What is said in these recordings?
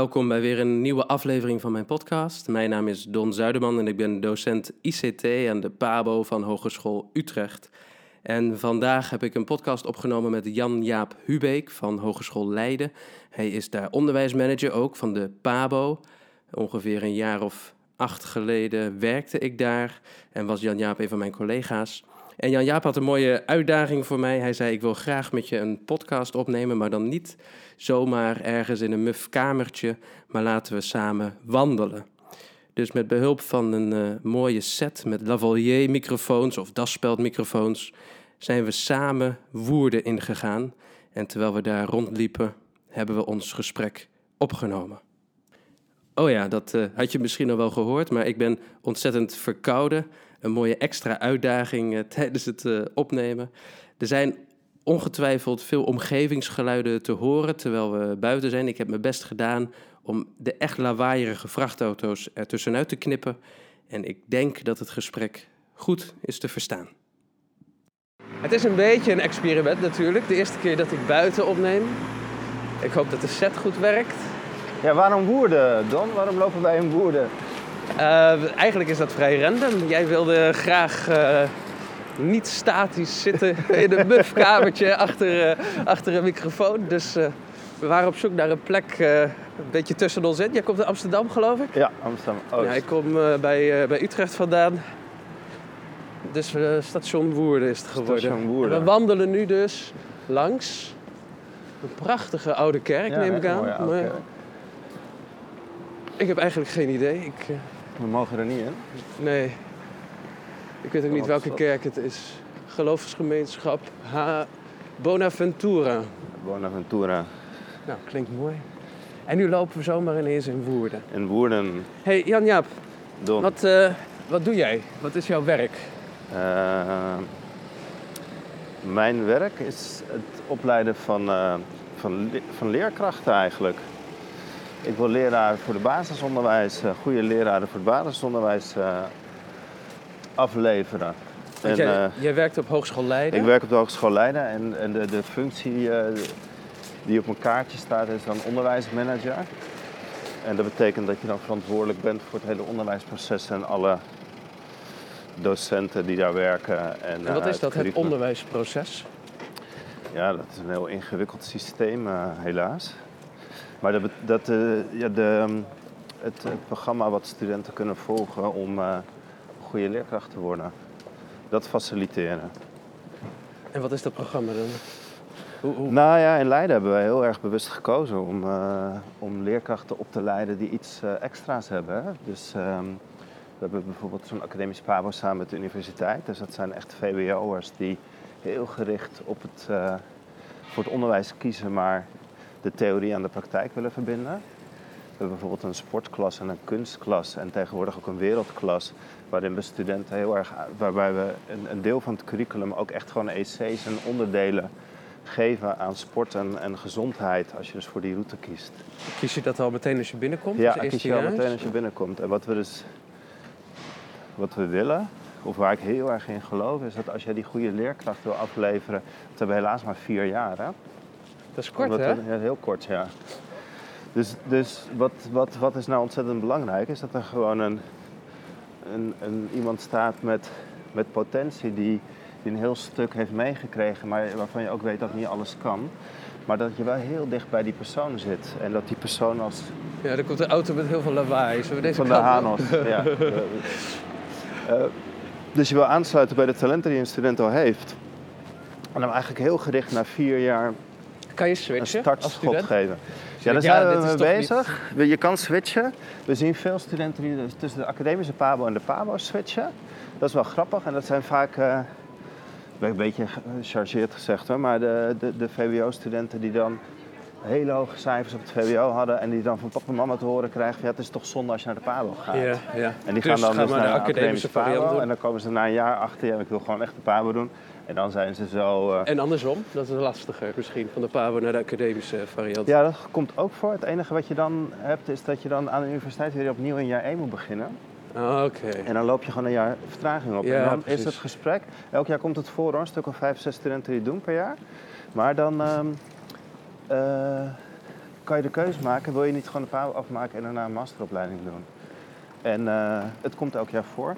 Welkom bij weer een nieuwe aflevering van mijn podcast. Mijn naam is Don Zuiderman en ik ben docent ICT aan de PABO van Hogeschool Utrecht. En vandaag heb ik een podcast opgenomen met Jan-Jaap Hubeek van Hogeschool Leiden. Hij is daar onderwijsmanager ook van de PABO. Ongeveer een jaar of acht geleden werkte ik daar en was Jan-Jaap een van mijn collega's. En Jan-Jaap had een mooie uitdaging voor mij. Hij zei, ik wil graag met je een podcast opnemen, maar dan niet zomaar ergens in een muf kamertje, maar laten we samen wandelen. Dus met behulp van een uh, mooie set met lavalier microfoons of daspeldmicrofoons zijn we samen Woerden ingegaan. En terwijl we daar rondliepen, hebben we ons gesprek opgenomen. Oh ja, dat uh, had je misschien al wel gehoord, maar ik ben ontzettend verkouden. Een mooie extra uitdaging uh, tijdens het uh, opnemen. Er zijn ongetwijfeld veel omgevingsgeluiden te horen terwijl we buiten zijn. Ik heb mijn best gedaan om de echt lawaaierige vrachtauto's er tussenuit te knippen. En ik denk dat het gesprek goed is te verstaan. Het is een beetje een experiment natuurlijk. De eerste keer dat ik buiten opneem. Ik hoop dat de set goed werkt. Ja, waarom Woerden, Don? Waarom lopen wij in Woerden? Uh, eigenlijk is dat vrij random. Jij wilde graag uh, niet statisch zitten in een mufkamertje achter, uh, achter een microfoon. Dus we waren op zoek naar een plek een beetje tussen ons in. Jij komt uit Amsterdam, geloof ik? Ja, Amsterdam. Oost. Ja, ik kom bij, bij Utrecht vandaan. Dus station Woerden is het geworden. Station Woerden. En we wandelen nu dus langs een prachtige oude kerk, ja, neem ik aan. Maar... Ik heb eigenlijk geen idee. Ik. We mogen er niet in? Nee. Ik weet ook niet welke kerk het is. Geloofsgemeenschap H. Bonaventura. Bonaventura. Nou, klinkt mooi. En nu lopen we zomaar ineens in Woerden. In Woerden. hey, Jan-Jaap. Don. Wat, uh, wat doe jij? Wat is jouw werk? Uh, mijn werk is het opleiden van, uh, van, van leerkrachten eigenlijk. Ik wil leraren voor de basisonderwijs, uh, goede leraren voor het basisonderwijs uh, afleveren. En, jij, uh, jij, werkt op Hogeschool Leiden? Ik werk op de Hogeschool Leiden en, en de, de, functie die op mijn kaartje staat is dan onderwijsmanager. En dat betekent dat je dan verantwoordelijk bent voor het hele onderwijsproces en alle docenten die daar werken. En, en wat is dat, het, het onderwijsproces? Ja, dat is een heel ingewikkeld systeem, helaas. Maar dat, dat, uh, ja, de, het, het, programma wat studenten kunnen volgen om uh, goede leerkracht te worden, dat faciliteren. En wat is dat programma dan? Hoe, hoe... Nou ja, in Leiden hebben wij heel erg bewust gekozen om, uh, om leerkrachten op te leiden die iets extra's hebben. Hè? Dus um, we hebben bijvoorbeeld zo'n academisch PABO samen met de universiteit. Dus dat zijn echt VWO'ers die heel gericht op het, voor het onderwijs kiezen, maar de theorie aan de praktijk willen verbinden. We hebben bijvoorbeeld een sportklas en een kunstklas en tegenwoordig ook een wereldklas, waarin we studenten heel erg, waarbij we een, een deel van het curriculum ook echt gewoon EC's en onderdelen geven aan sport en, en, gezondheid als je dus voor die route kiest. Kies je dat al meteen als je binnenkomt? Ja, kies je al meteen als je binnenkomt. En wat we dus wat we willen, of waar ik heel erg in geloof, is dat als je die goede leerkracht wil afleveren, dat hebben we helaas maar vier jaar. Hè? Dat is kort, Omdat hè? We, ja, heel kort, ja. Dus, dus wat, wat, wat is nou ontzettend belangrijk, is dat er gewoon een, een, een, iemand staat met, met potentie die, die een heel stuk heeft meegekregen, maar waarvan je ook weet dat niet alles kan. Maar dat je wel heel dicht bij die persoon zit. En dat die persoon als... Ja, er komt een auto met heel veel lawaai. Zullen we deze Van de Hanos, ja. uh, dus je wil aansluiten bij de talenten die een student al heeft. En dan eigenlijk heel gericht naar vier jaar kan je switchen een startschot geven. Ja, daar zijn ja, we mee bezig. Niet... Je kan switchen. We zien veel studenten die tussen de academische PABO en de PABO switchen. Dat is wel grappig en dat zijn vaak, uh, een beetje gechargeerd gezegd hoor, maar de, de, de VWO-studenten die dan hele hoge cijfers op het VWO hadden en die dan van papa en mama te horen krijgen, ja, het is toch zonde als je naar de PABO gaat. Ja, ja. En die dus gaan dan gaan dus naar naar de academische PABO en dan komen ze na een jaar achter, ja, ik wil gewoon echt de PABO doen. En dan zijn ze zo... Uh... En andersom, dat is lastiger misschien, van de PABO naar de academische variant. Ja, dat komt ook voor. Het enige wat je dan hebt, is dat je dan aan de universiteit weer opnieuw in jaar 1 moet beginnen. Ah, Oké. Okay. En dan loop je gewoon een jaar vertraging op. Ja, en dan precies. is het gesprek. Elk jaar komt het voor hoor, een stuk of vijf, zes studenten die het doen per jaar. Maar dan um, uh, kan je de keuze maken, wil je niet gewoon de PABO afmaken en daarna een masteropleiding doen? En eh, het komt elk jaar voor.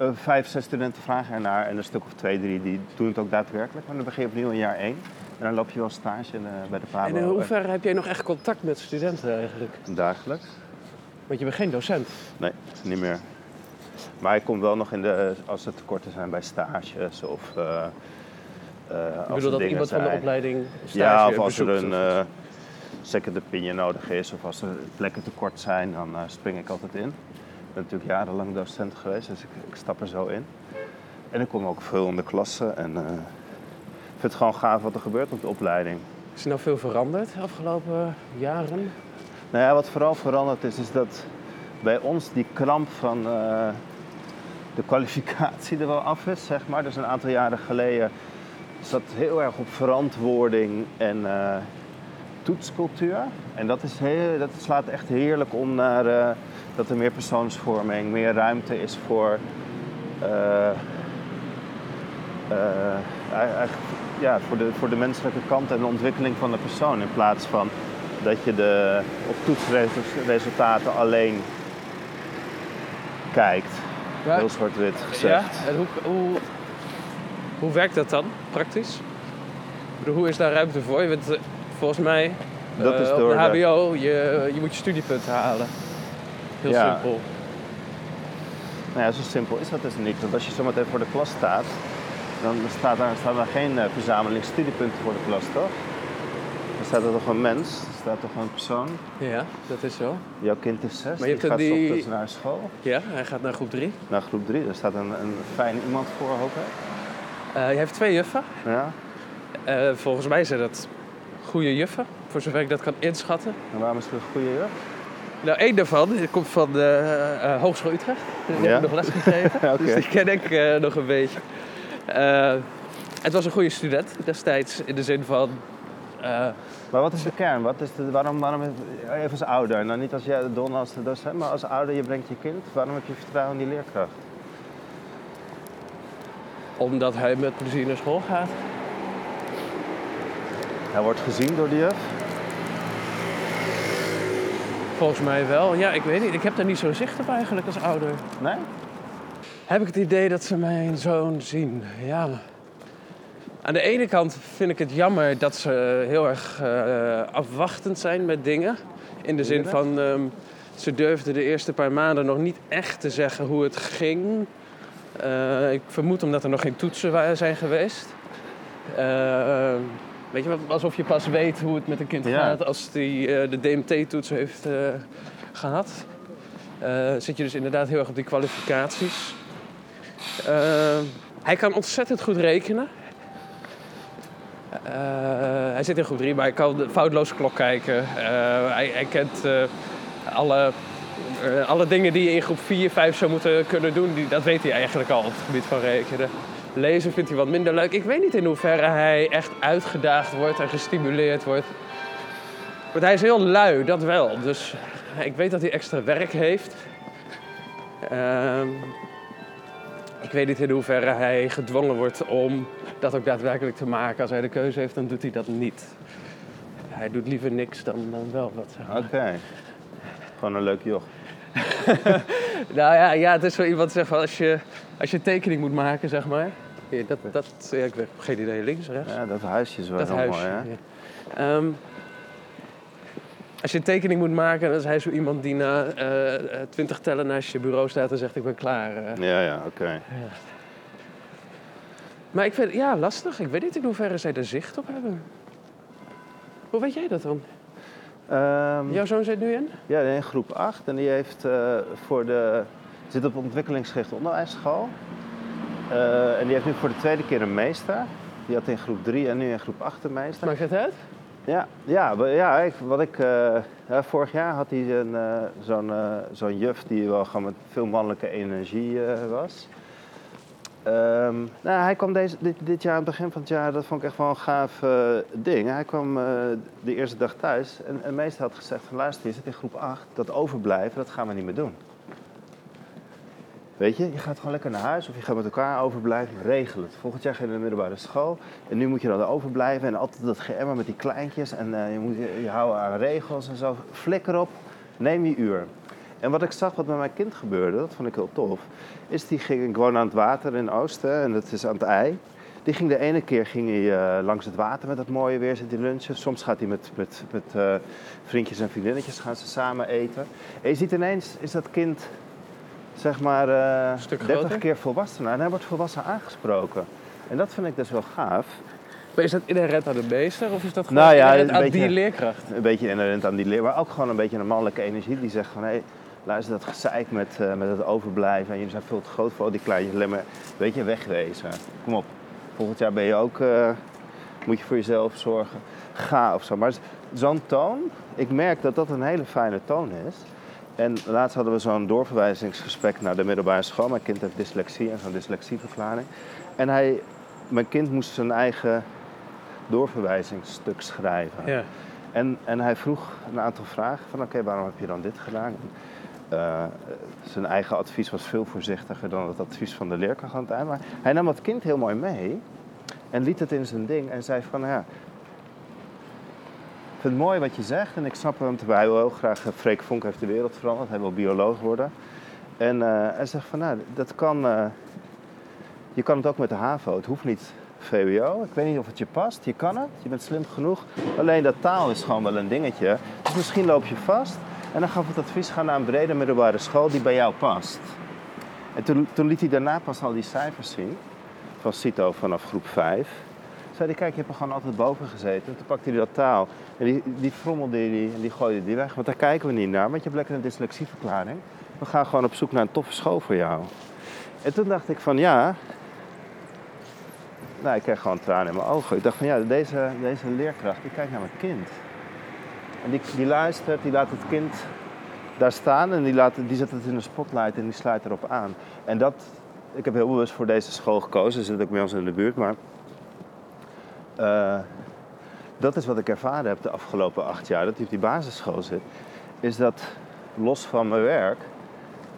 Uh, vijf, zes studenten vragen ernaar en een stuk of twee, drie die doen het ook daadwerkelijk. Maar dan begin je opnieuw in jaar één. En dan loop je wel stage uh, bij de PABO. En in hoeverre heb jij nog echt contact met studenten eigenlijk? Dagelijks. Want je bent geen docent? Nee, niet meer. Maar ik kom wel nog in de, als er tekorten zijn bij stages of... Uh, ik bedoel dat iemand van de opleiding stage Ja, of als er een uh, second opinion nodig is of als er plekken tekort zijn, dan uh, spring ik altijd in. Ik ben natuurlijk jarenlang docent geweest, dus ik, ik, stap er zo in. En ik kom ook veel in de klassen en ik vind het gewoon gaaf wat er gebeurt op de opleiding. Is er nou veel veranderd de afgelopen jaren? Nou ja, wat vooral veranderd is, is dat bij ons die kramp van uh, de kwalificatie er wel af is, zeg maar. Dus een aantal jaren geleden zat heel erg op verantwoording en uh, toetscultuur. En dat, is heel, dat slaat echt heerlijk om naar uh, dat er meer persoonsvorming, meer ruimte is voor, ja, voor, de, voor de menselijke kant en de ontwikkeling van de persoon. In plaats van dat je de, op toetsresultaten alleen kijkt. Ja. Heel zwart-wit gezegd. Ja, en hoe, hoe, hoe werkt dat dan praktisch? Hoe is daar ruimte voor? Je bent, volgens mij dat is uh, door op de HBO, je, je moet je studiepunten halen. Heel ja. simpel. Nou ja, zo simpel is dat dus niet. Want als je zometeen voor de klas staat, dan staat daar, staan er geen uh, verzameling studiepunten voor de klas, toch? Dan staat er toch een mens, er staat toch een persoon. Ja, dat is zo. Jouw kind is zes, maar je die gaat die... ochtends naar school. Ja, hij gaat naar groep drie. Naar groep drie, daar staat een, een fijn iemand voor, hoop ik. Uh, je heeft twee juffen. Ja. Uh, volgens mij zijn dat goede juffen, voor zover ik dat kan inschatten. En waarom is het een goede juf? Nou, één daarvan komt van de uh, Hogeschool Utrecht. Daar heb ik nog les okay. Dus die ken ik nog een beetje. het was een goede student destijds, in de zin van uh, maar wat is de kern? Wat is de, waarom, waarom, even als ouder, nou niet als jij Don als de docent, maar als ouder, je brengt je kind. Waarom heb je vertrouwen in die leerkracht? Omdat hij met plezier naar school gaat. Hij wordt gezien door de juf? Volgens mij wel. Ja, ik weet niet. Ik heb daar niet zo zicht op eigenlijk als ouder. Nee? Heb ik het idee dat ze mijn zoon zien, ja. Aan de ene kant vind ik het jammer dat ze heel erg uh, afwachtend zijn met dingen. In de zin van, um, ze durfden de eerste paar maanden nog niet echt te zeggen hoe het ging. Uh, ik vermoed omdat er nog geen toetsen zijn geweest. Uh, weet je, alsof je pas weet hoe het met een kind gaat als die de DMT-toets heeft gehad. zit je dus inderdaad heel erg op die kwalificaties. hij kan ontzettend goed rekenen. Uh, hij zit in groep 3, maar hij kan foutloos klok kijken. Uh, hij, hij, kent uh, alle, alle dingen die je in groep 4, 5 zou moeten kunnen doen. Die, dat weet hij eigenlijk al op het gebied van rekenen. Lezen vindt hij wat minder leuk. Ik weet niet in hoeverre hij echt uitgedaagd wordt en gestimuleerd wordt. Want hij is heel lui, dat wel. Dus ik weet dat hij extra werk heeft. Ehm, ik weet niet in hoeverre hij gedwongen wordt om dat ook daadwerkelijk te maken. Als hij de keuze heeft, dan doet hij dat niet. Hij doet liever niks dan, dan wel wat. Oké. Gewoon een leuk joch. nou ja, ja, het is zo iemand zeg van als je, als je tekening moet maken, zeg maar. Dat, dat, ja, ik heb geen idee, links, rechts. Ja, dat huisje is wel dat heel huisje, mooi, hè? Ja. Um, als je een tekening moet maken, dan is hij zo iemand die na uh, twintig tellen naast je bureau staat en zegt ik ben klaar. Uh. Ja, ja, oké. Ja. Maar ik vind ja, lastig. Ik weet niet in hoeverre zij er zicht op hebben. Hoe weet jij dat dan? Um, Jouw zoon zit nu in? Ja, in groep 8. En die heeft uh, voor de, zit op ontwikkelingsgerichte onderwijsschool. Uh, en die heeft nu voor de tweede keer een meester. Die had in groep 3 en nu in groep 8 een meester. Maakt het uit? Ja, ja, ja ik, wat ik, uh, vorig jaar had hij een, zo'n, zo'n juf die wel gewoon met veel mannelijke energie was. Um, nou, hij kwam deze, dit, dit, jaar, aan het begin van het jaar, dat vond ik echt wel een gaaf ding. Hij kwam de eerste dag thuis en, en meester had gezegd van luister, je zit in groep 8, dat overblijven, dat gaan we niet meer doen. Weet je, je gaat gewoon lekker naar huis of je gaat met elkaar overblijven. Regel het. Volgend jaar ga je naar de middelbare school. En nu moet je dan overblijven en altijd dat geëmmer met die kleintjes. En eh, je moet je, houden aan regels en zo. Flikker op, neem je uur. En wat ik zag wat met mijn kind gebeurde, dat vond ik heel tof. Is die ging, ik woon aan het water in Oosten en dat is aan het ei. Die ging de ene keer ging hij, eh, langs het water met dat mooie weer, zit hij lunchen. Soms gaat hij met, met, met eh, vriendjes en vriendinnetjes gaan ze samen eten. En je ziet ineens, is dat kind zeg maar eh Stuk 30 groter? keer volwassener. En hij wordt volwassen aangesproken. En dat vind ik dus wel gaaf. Maar is dat inherent aan de meester of is dat gewoon Nou ja, inherent een aan beetje- die leerkracht? Een beetje inherent aan die leer, maar ook gewoon een beetje een mannelijke energie die zegt van hé, luister dat gezeik met, eh, met het overblijven en jullie zijn veel te groot voor al die kleintjes, alleen maar, weet je, wegwezen. Kom op, volgend jaar ben je ook, eh, moet je voor jezelf zorgen. Ga of zo. Maar zo'n toon, ik merk dat dat een hele fijne toon is. En laatst hadden we zo'n doorverwijzingsgesprek naar de middelbare school. Mijn kind heeft dyslexie en zo'n dyslexieverklaring. En hij, mijn kind moest zijn eigen doorverwijzingsstuk schrijven. Ja. En, en hij vroeg een aantal vragen van oké, waarom heb je dan dit gedaan? Eh, zijn eigen advies was veel voorzichtiger dan het advies van de leerkracht aan het eind. Maar hij nam het kind heel mooi mee en liet het in zijn ding en zei van ja, vind het mooi wat je zegt en ik snap hem terwijl hij heel graag, eh, Freek Vonk heeft de wereld veranderd, hij wil bioloog worden. En eh, hij zegt van nou, dat kan, eh, je kan het ook met de HAVO, het hoeft niet VWO. Ik weet niet of het je past, je kan het, je bent slim genoeg. Alleen dat taal is gewoon wel een dingetje. Dus misschien loop je vast en dan gaf het advies, ga naar een brede middelbare school die bij jou past. En toen, toen liet hij daarna pas al die cijfers zien, van CITO vanaf groep 5. Zei hij, kijk, je hebt er gewoon altijd boven gezeten. Toen pakte hij dat taal en die, die frommelde hij en die gooide die weg. Want daar kijken we niet naar, want je hebt lekker een dyslexieverklaring. We gaan gewoon op zoek naar een toffe school voor jou. En toen dacht ik van ja, nou, ik kreeg gewoon tranen in mijn ogen. Ik dacht van ja, deze, deze leerkracht die kijkt naar mijn kind. En die, die luistert, die laat het kind daar staan en die, laat, die zet het in de spotlight en die sluit erop aan. En dat, ik heb heel bewust voor deze school gekozen, ze zit ook bij ons in de buurt, maar eh, dat is wat ik ervaren heb de afgelopen acht jaar, dat ik op die basisschool zit, is dat los van mijn werk,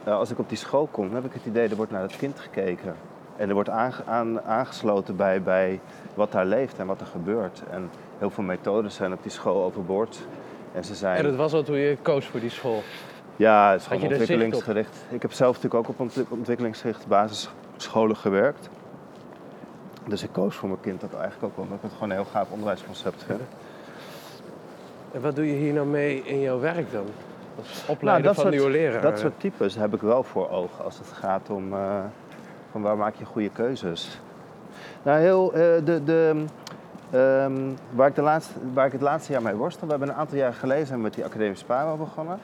eh, als ik op die school kom, dan heb ik het idee, er wordt naar het kind gekeken. En er wordt aange- aan, aangesloten bij, bij wat daar leeft en wat er gebeurt. En heel veel methodes zijn op die school overboord. En ze zijn... En dat was al toen je koos voor die school. Ja, het is gewoon ontwikkelingsgericht. Ik heb zelf natuurlijk ook op ont- ontwikkelingsgericht basisscholen gewerkt. Dus ik koos voor mijn kind dat eigenlijk ook wel, omdat ik het gewoon een heel gaaf onderwijsconcept vind. En wat doe je hier nou mee in jouw werk dan? Als Nou, opleider van nieuwe leraren. dat soort types heb ik wel voor ogen als het gaat om eh, van waar maak je goede keuzes. Nou, heel, eh, de, de, ehm, waar, ik de laatste, waar ik het laatste jaar mee worstel, we hebben een aantal jaar geleden zijn we met die academische PABO begonnen.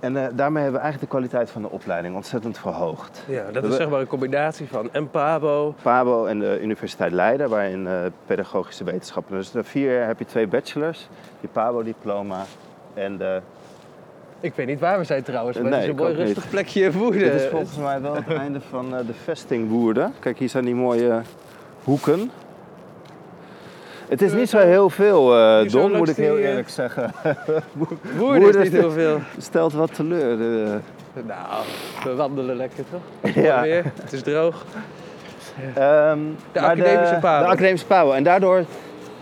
En eh, daarmee hebben we eigenlijk de kwaliteit van de opleiding ontzettend verhoogd. Ja, dat is zeg maar een combinatie van en Pabo. PABO en de Universiteit Leiden, waarin eh, pedagogische wetenschappen. Dus na vier jaar heb je twee bachelors, je PABO-diploma en de... Ik weet niet waar we zijn trouwens, maar Nee, het is een mooi ook niet. rustig plekje in Woerden. Dit is volgens mij wel het einde van eh, de vesting Woerden. Kijk, hier zijn die mooie hoeken. Het is niet zo heel veel, eh Don, moet ik heel eh, eerlijk zeggen. Woerden Woerden is niet heel veel. Stelt wat teleur. Nou, we wandelen lekker toch? ja. Weer, het is droog. Ehm, De academische PABO. De academische PABO. En daardoor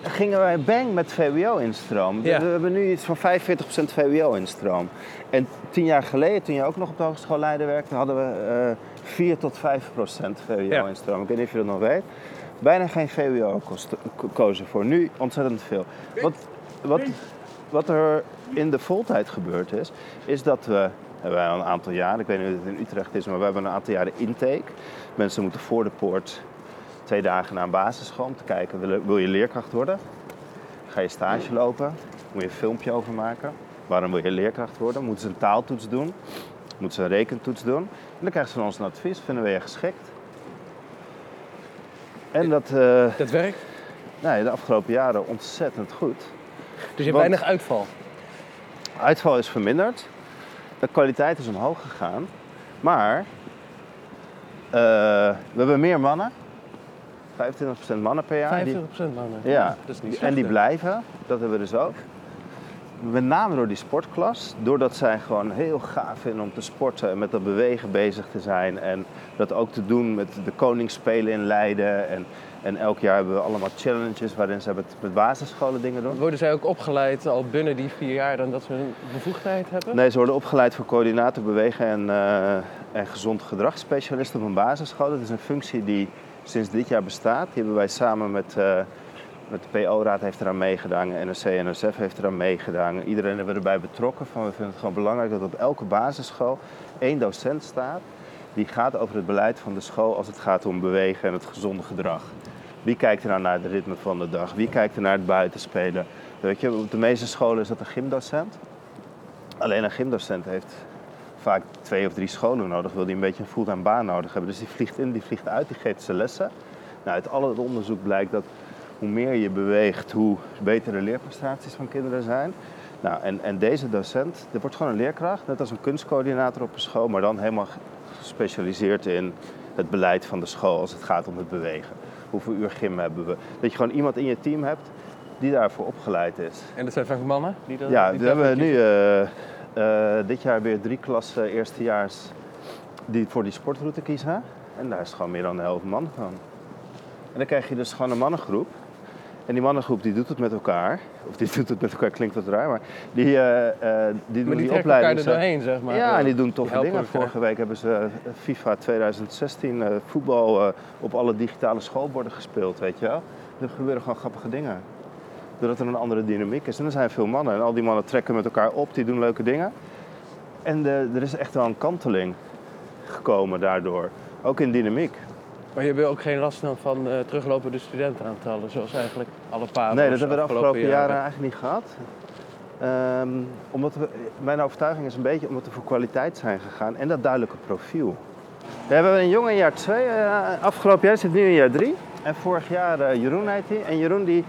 gingen wij bang met VWO-instroom. Ja. We hebben nu iets van 45% VWO-instroom. En tien jaar geleden, toen je ook nog op de Hogeschool Leiden werkte, hadden we eh 4 tot 5% VWO-instroom. Ik weet niet of je dat nog weet. Bijna geen ko- kozen voor. Nu ontzettend veel. Wat, wat, wat er in de voltijd gebeurd is, is dat we, hebben een aantal jaren, ik weet niet of het in Utrecht is, maar we hebben een aantal jaren intake. Mensen moeten voor de poort twee dagen naar een basisschool om te kijken, wil, wil je leerkracht worden? Ga je stage lopen? Moet je een filmpje over maken? Waarom wil je leerkracht worden? Moeten ze een taaltoets doen? Moeten ze een rekentoets doen? En dan krijgen ze van ons een advies, vinden we je geschikt? En dat, eh, Dat werkt. nee, de afgelopen jaren ontzettend goed. Dus je hebt Want- weinig uitval. Uitval is verminderd. De kwaliteit is omhoog gegaan. Maar eh, we hebben meer mannen. 25% mannen per jaar. Die- 25% mannen. ja, Dat is niet en die hè? blijven. Dat hebben we dus ook. Met name door die sportklas. Doordat zij gewoon heel gaaf vinden om te sporten en met dat bewegen bezig te zijn. En dat ook te doen met de Koningsspelen in Leiden. En, en elk jaar hebben we allemaal challenges waarin ze met, met basisscholen dingen doen. Worden zij ook opgeleid al binnen die vier jaar dan dat ze een bevoegdheid hebben? Nee, ze worden opgeleid voor coördinator bewegen en, uh, en gezond gedragsspecialist op een basisschool. Dat is een functie die sinds dit jaar bestaat. Die hebben wij samen met... Uh, met de PO-raad heeft eraan meegedaan, NRC en NSF heeft eraan meegedaan. Iedereen hebben erbij betrokken. Van, we vinden het gewoon belangrijk dat op elke basisschool één docent staat die gaat over het beleid van de school als het gaat om bewegen en het gezonde gedrag. Wie kijkt er nou naar het ritme van de dag? Wie kijkt er naar het buitenspelen? Weet je, op de meeste scholen is dat een gymdocent. Alleen een gymdocent heeft vaak twee of drie scholen nodig, wil die een beetje een fulltime baan nodig hebben. Dus die vliegt in, die vliegt uit, die geeft ze lessen. Nou, uit al het onderzoek blijkt dat hoe meer je beweegt, hoe beter de leerprestaties van kinderen zijn. Nou, en, en deze docent, dit wordt gewoon een leerkracht, net als een kunstcoördinator op een school, maar dan helemaal gespecialiseerd in het beleid van de school als het gaat om het bewegen. Hoeveel uur gym hebben we? Dat je gewoon iemand in je team hebt die daarvoor opgeleid is. En dat zijn vaak mannen? Die dat, ja, we hebben nu uh, uh, dit jaar weer drie klassen eerstejaars die voor die sportroute kiezen. En daar is gewoon meer dan de helft man van. En dan krijg je dus gewoon een mannengroep en die mannengroep die doet het met elkaar. Of die doet het met elkaar, klinkt wat raar, maar die, uh, uh, die doen die, die opleiding. er doorheen, zeg maar. Ja, en die doen toffe dingen. Vorige week hebben ze eh, FIFA 2016 uh, voetbal op alle digitale schoolborden gespeeld, weet je wel. Er gebeuren gewoon grappige dingen. Doordat er een andere dynamiek is. En er zijn veel mannen. En al die mannen trekken met elkaar op, die doen leuke dingen. En er is echt wel een kanteling gekomen daardoor. Ook in dynamiek. Maar je wil ook geen last dan van uh, teruglopende studentenaantallen, zoals eigenlijk alle paar. Nee, dat hebben we de afgelopen jaren, eigenlijk niet gehad. Um, omdat we, mijn overtuiging is een beetje omdat we voor kwaliteit zijn gegaan en dat duidelijke profiel. We hebben een jongen in jaar 2, uh, eh, afgelopen jaar zit nu in jaar 3. En vorig jaar uh, Jeroen heet hij. En Jeroen die,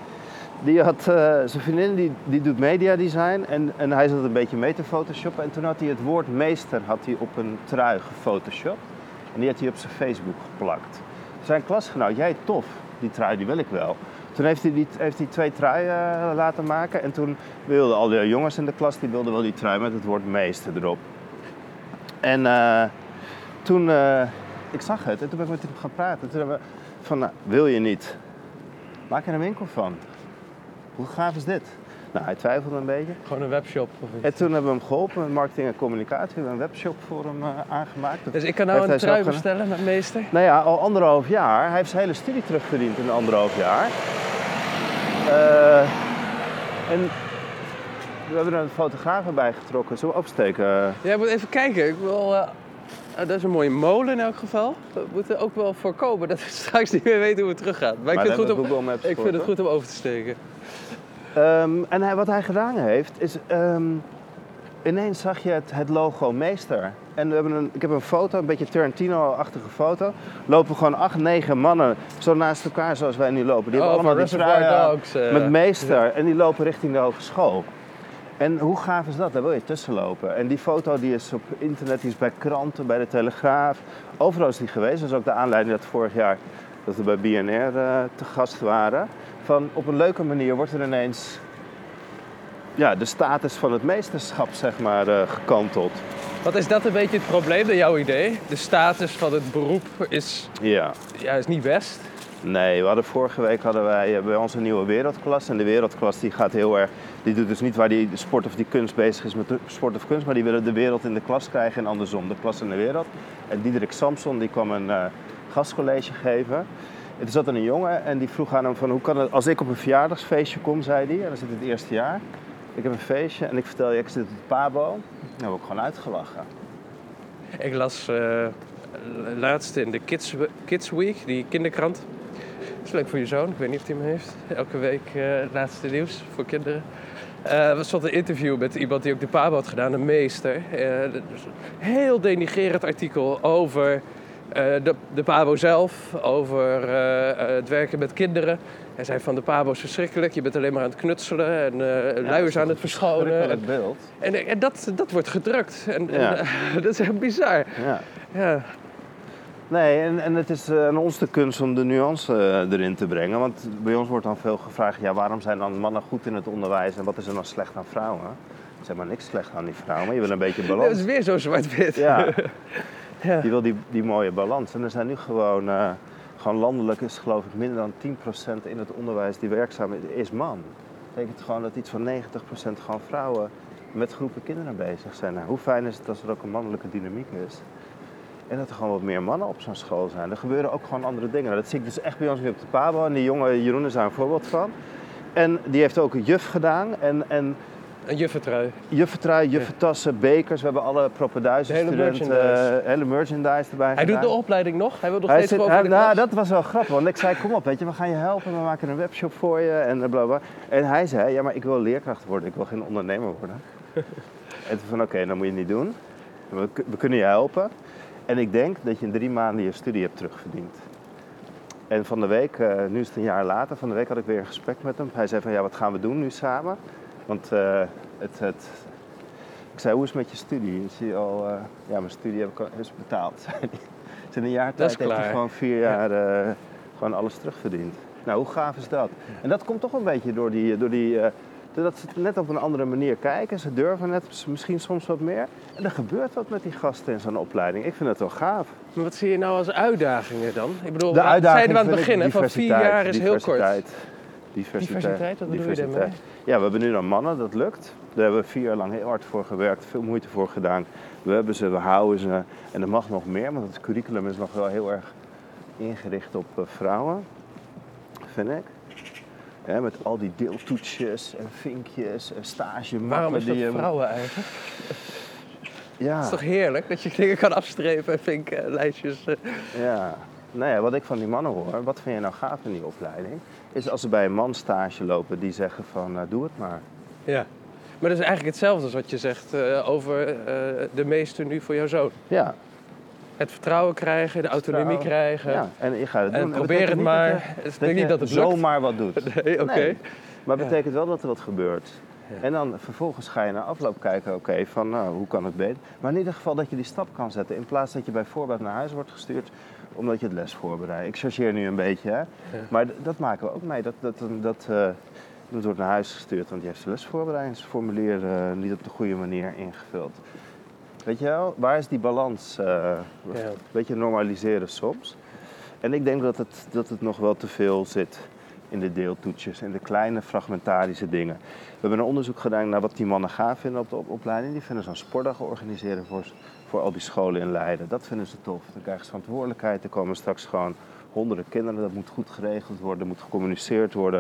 die had zijn vriendin die, die doet mediadesign en, en hij zat een beetje mee te photoshoppen. En toen had hij het woord meester had hij op een trui gefotoshopt. En die had hij op zijn Facebook geplakt zijn klasgenoot, jij tof, die trui die wil ik wel. Toen heeft hij, die, heeft hij twee truien uh, laten maken en toen wilden al die jongens in de klas, die wilden wel die trui met het woord meester erop. En uh, toen, uh, ik zag het en toen ben ik met hem gaan praten. Toen hebben we van, nou, wil je niet? Maak er een winkel van. Hoe gaaf is dit? Nou, hij twijfelde een beetje. Gewoon een webshop? Of iets. En toen hebben we hem geholpen met marketing en communicatie. We hebben een webshop voor hem uh, aangemaakt. Dus ik kan nou een trui bestellen met meester? Nou ja, al anderhalf jaar. Hij heeft zijn hele studie terugverdiend in anderhalf jaar. Uh, en we hebben er een fotograaf bij getrokken. Zullen we opsteken? Ja, moet even kijken. Ik wil... Uh... dat is een mooie molen in elk geval. We moeten ook wel voorkomen dat we straks niet meer weten hoe het teruggaat. Maar, maar ik, vind het, goed om, ik vind het goed om over te steken. Um, en hij, wat hij gedaan heeft, is um, ineens zag je het, het, logo Meester. En we hebben een, ik heb een foto, een beetje Tarantino-achtige foto. Lopen gewoon acht, negen mannen zo naast elkaar zoals wij nu lopen. Die oh, hebben allemaal die dogs, uh, met Meester. En die lopen richting de hogeschool. En hoe gaaf is dat? Daar wil je tussen lopen. En die foto die is op internet, die is bij kranten, bij de Telegraaf. Overal is die geweest. Dat is ook de aanleiding dat vorig jaar dat we bij BNR uh, eh, te gast waren van op een leuke manier wordt er ineens ja, de status van het meesterschap zeg maar, uh, gekanteld. Wat is dat een beetje het probleem bij jouw idee? De status van het beroep is, ja. Ja, is niet best? Nee, we hadden vorige week hadden wij eh, bij ons een nieuwe wereldklas. En de wereldklas die gaat heel erg. Die doet dus niet waar die sport of die kunst bezig is met sport of kunst, maar die willen de wereld in de klas krijgen en andersom, de klas in de wereld. En Diederik Samson die kwam een uh, gastcollege geven. Er zat een jongen en die vroeg aan hem van hoe kan het, als ik op een verjaardagsfeestje kom, zei hij, en dat zit het eerste jaar. Ik heb een feestje en ik vertel je, ik zit op het Pabo. Dan word ik gewoon uitgelachen. Ik las uh, laatst in de Kids, Week, die kinderkrant. Dat is leuk voor je zoon, ik weet niet of hij hem heeft. Elke week uh, laatste nieuws voor kinderen. Uh, er stond een interview met iemand die ook de Pabo had gedaan, een meester. Uh, heel denigerend artikel over de, de Pabo zelf, over uh, het werken met kinderen. Hij zei van de Pabo is verschrikkelijk, je bent alleen maar aan het knutselen en uh, luiers aan het verschonen. En, beeld. En, en, dat, dat wordt gedrukt. En, ja. en dat is heel bizar. Ja. ja. Nee, en, en het is aan ons de kunst om de nuance erin te brengen. Want bij ons wordt dan veel gevraagd, ja, waarom zijn dan mannen goed in het onderwijs en wat is er dan slecht aan vrouwen? Er is maar niks slecht aan die vrouwen, maar je wil een beetje balans. Dat is weer zo zwart-wit. Ja. Je wil die, die mooie balans. En er zijn nu gewoon, uh, gewoon landelijk is geloof ik minder dan 10% in het onderwijs die werkzaam is, is man. Dat betekent gewoon dat iets van 90% gewoon vrouwen met groepen kinderen bezig zijn. Nou, hoe fijn is het als er ook een mannelijke dynamiek is? En dat er gewoon wat meer mannen op zo'n school zijn. Er gebeuren ook gewoon andere dingen. Nou, dat zie ik dus echt bij ons weer op de Pabo. En die jonge Jeroen is daar een voorbeeld van. En die heeft ook een juf gedaan. En, en een juffentrui. Juffentrui, juffentassen, bekers. We hebben alle propenduizen hele studenten. Merchandise. Uh, hele merchandise erbij Hij gedaan. doet de opleiding nog? Hij wil nog hij steeds zit, hij, de Nou, dat was wel grappig. Want ik zei, kom op, weet je, we gaan je helpen. We maken een webshop voor je en bla bla. En hij zei, ja, maar ik wil leerkracht worden. Ik wil geen ondernemer worden. en toen van, oké, dat moet je niet doen. We, we kunnen je helpen. En ik denk dat je in drie maanden je studie hebt terugverdiend. En van de week, uh, nu is het een jaar later, van de week had ik weer een gesprek met hem. Hij zei van, ja, wat gaan we doen nu samen? Want uh, het, het, ik zei, hoe is het met je studie? Is je al, uh, ja, mijn studie heb ik al is betaald. Dus in een jaar tijd heeft hij gewoon vier jaar ja. gewoon alles terugverdiend. Nou, hoe gaaf is dat? En dat komt toch een beetje door die, door die dat ze net op een andere manier kijken. Ze durven net misschien soms wat meer. En er gebeurt wat met die gasten in zo'n opleiding. Ik vind het wel gaaf. Maar wat zie je nou als uitdagingen dan? Ik bedoel, de uitdaging zeiden we aan het begin, van vier jaar is heel kort. Diversiteit. Diversiteit, wat bedoel je daarmee? Ja, we hebben nu dan mannen, dat lukt. Daar hebben we vier jaar lang heel hard voor gewerkt, veel moeite voor gedaan. We hebben ze, we houden ze. En er mag nog meer, want het curriculum is nog wel heel erg ingericht op uh, vrouwen, vind ik. Ja, met al die deeltoetsjes en vinkjes en stage. Waarom is dat die vrouwen eigenlijk? Ja. Het is toch heerlijk dat je dingen kan afstrepen en vinken, lijstjes. Ja. Nou ja, wat ik van die mannen hoor, wat vind je nou gaaf in die opleiding, is als ze bij een man stage lopen die zeggen van uh, doe het maar. Ja. Maar dat is eigenlijk hetzelfde als wat je zegt uh, over uh, de meester nu voor jouw zoon. Ja, het vertrouwen krijgen, de autonomie Vertrouwen. krijgen. Ja, en je gaat het En doen. probeer dat het betekent maar. Het dat, is je, dat niet je dat het lukt. zomaar wat doet. Nee, oké. Nee. Maar het betekent wel dat er wat gebeurt. Ja. En dan vervolgens ga je naar afloop kijken, oké, van nou, hoe kan het beter? Maar in ieder geval dat je die stap kan zetten. In plaats dat je bijvoorbeeld naar huis wordt gestuurd omdat je het les voorbereidt. Ik chargeer nu een beetje, hè. Maar dat maken we ook mee. Dat, dat, dat, eh, iemand wordt naar huis gestuurd, want die heeft zijn lesvoorbereidingsformulier eh, niet op de goede manier ingevuld. Weet je wel, waar is die balans? eh Ja. Een beetje normaliseren soms. En ik denk dat het, dat het nog wel te veel zit in de deeltoetsjes en de kleine fragmentarische dingen. We hebben een onderzoek gedaan naar wat die mannen gaaf vinden op de op- opleiding. Die vinden zo'n sportdag organiseren voor, voor al die scholen in Leiden. Dat vinden ze tof. Dan krijgen ze verantwoordelijkheid. Er komen straks gewoon honderden kinderen. Dat moet goed geregeld worden, moet gecommuniceerd worden.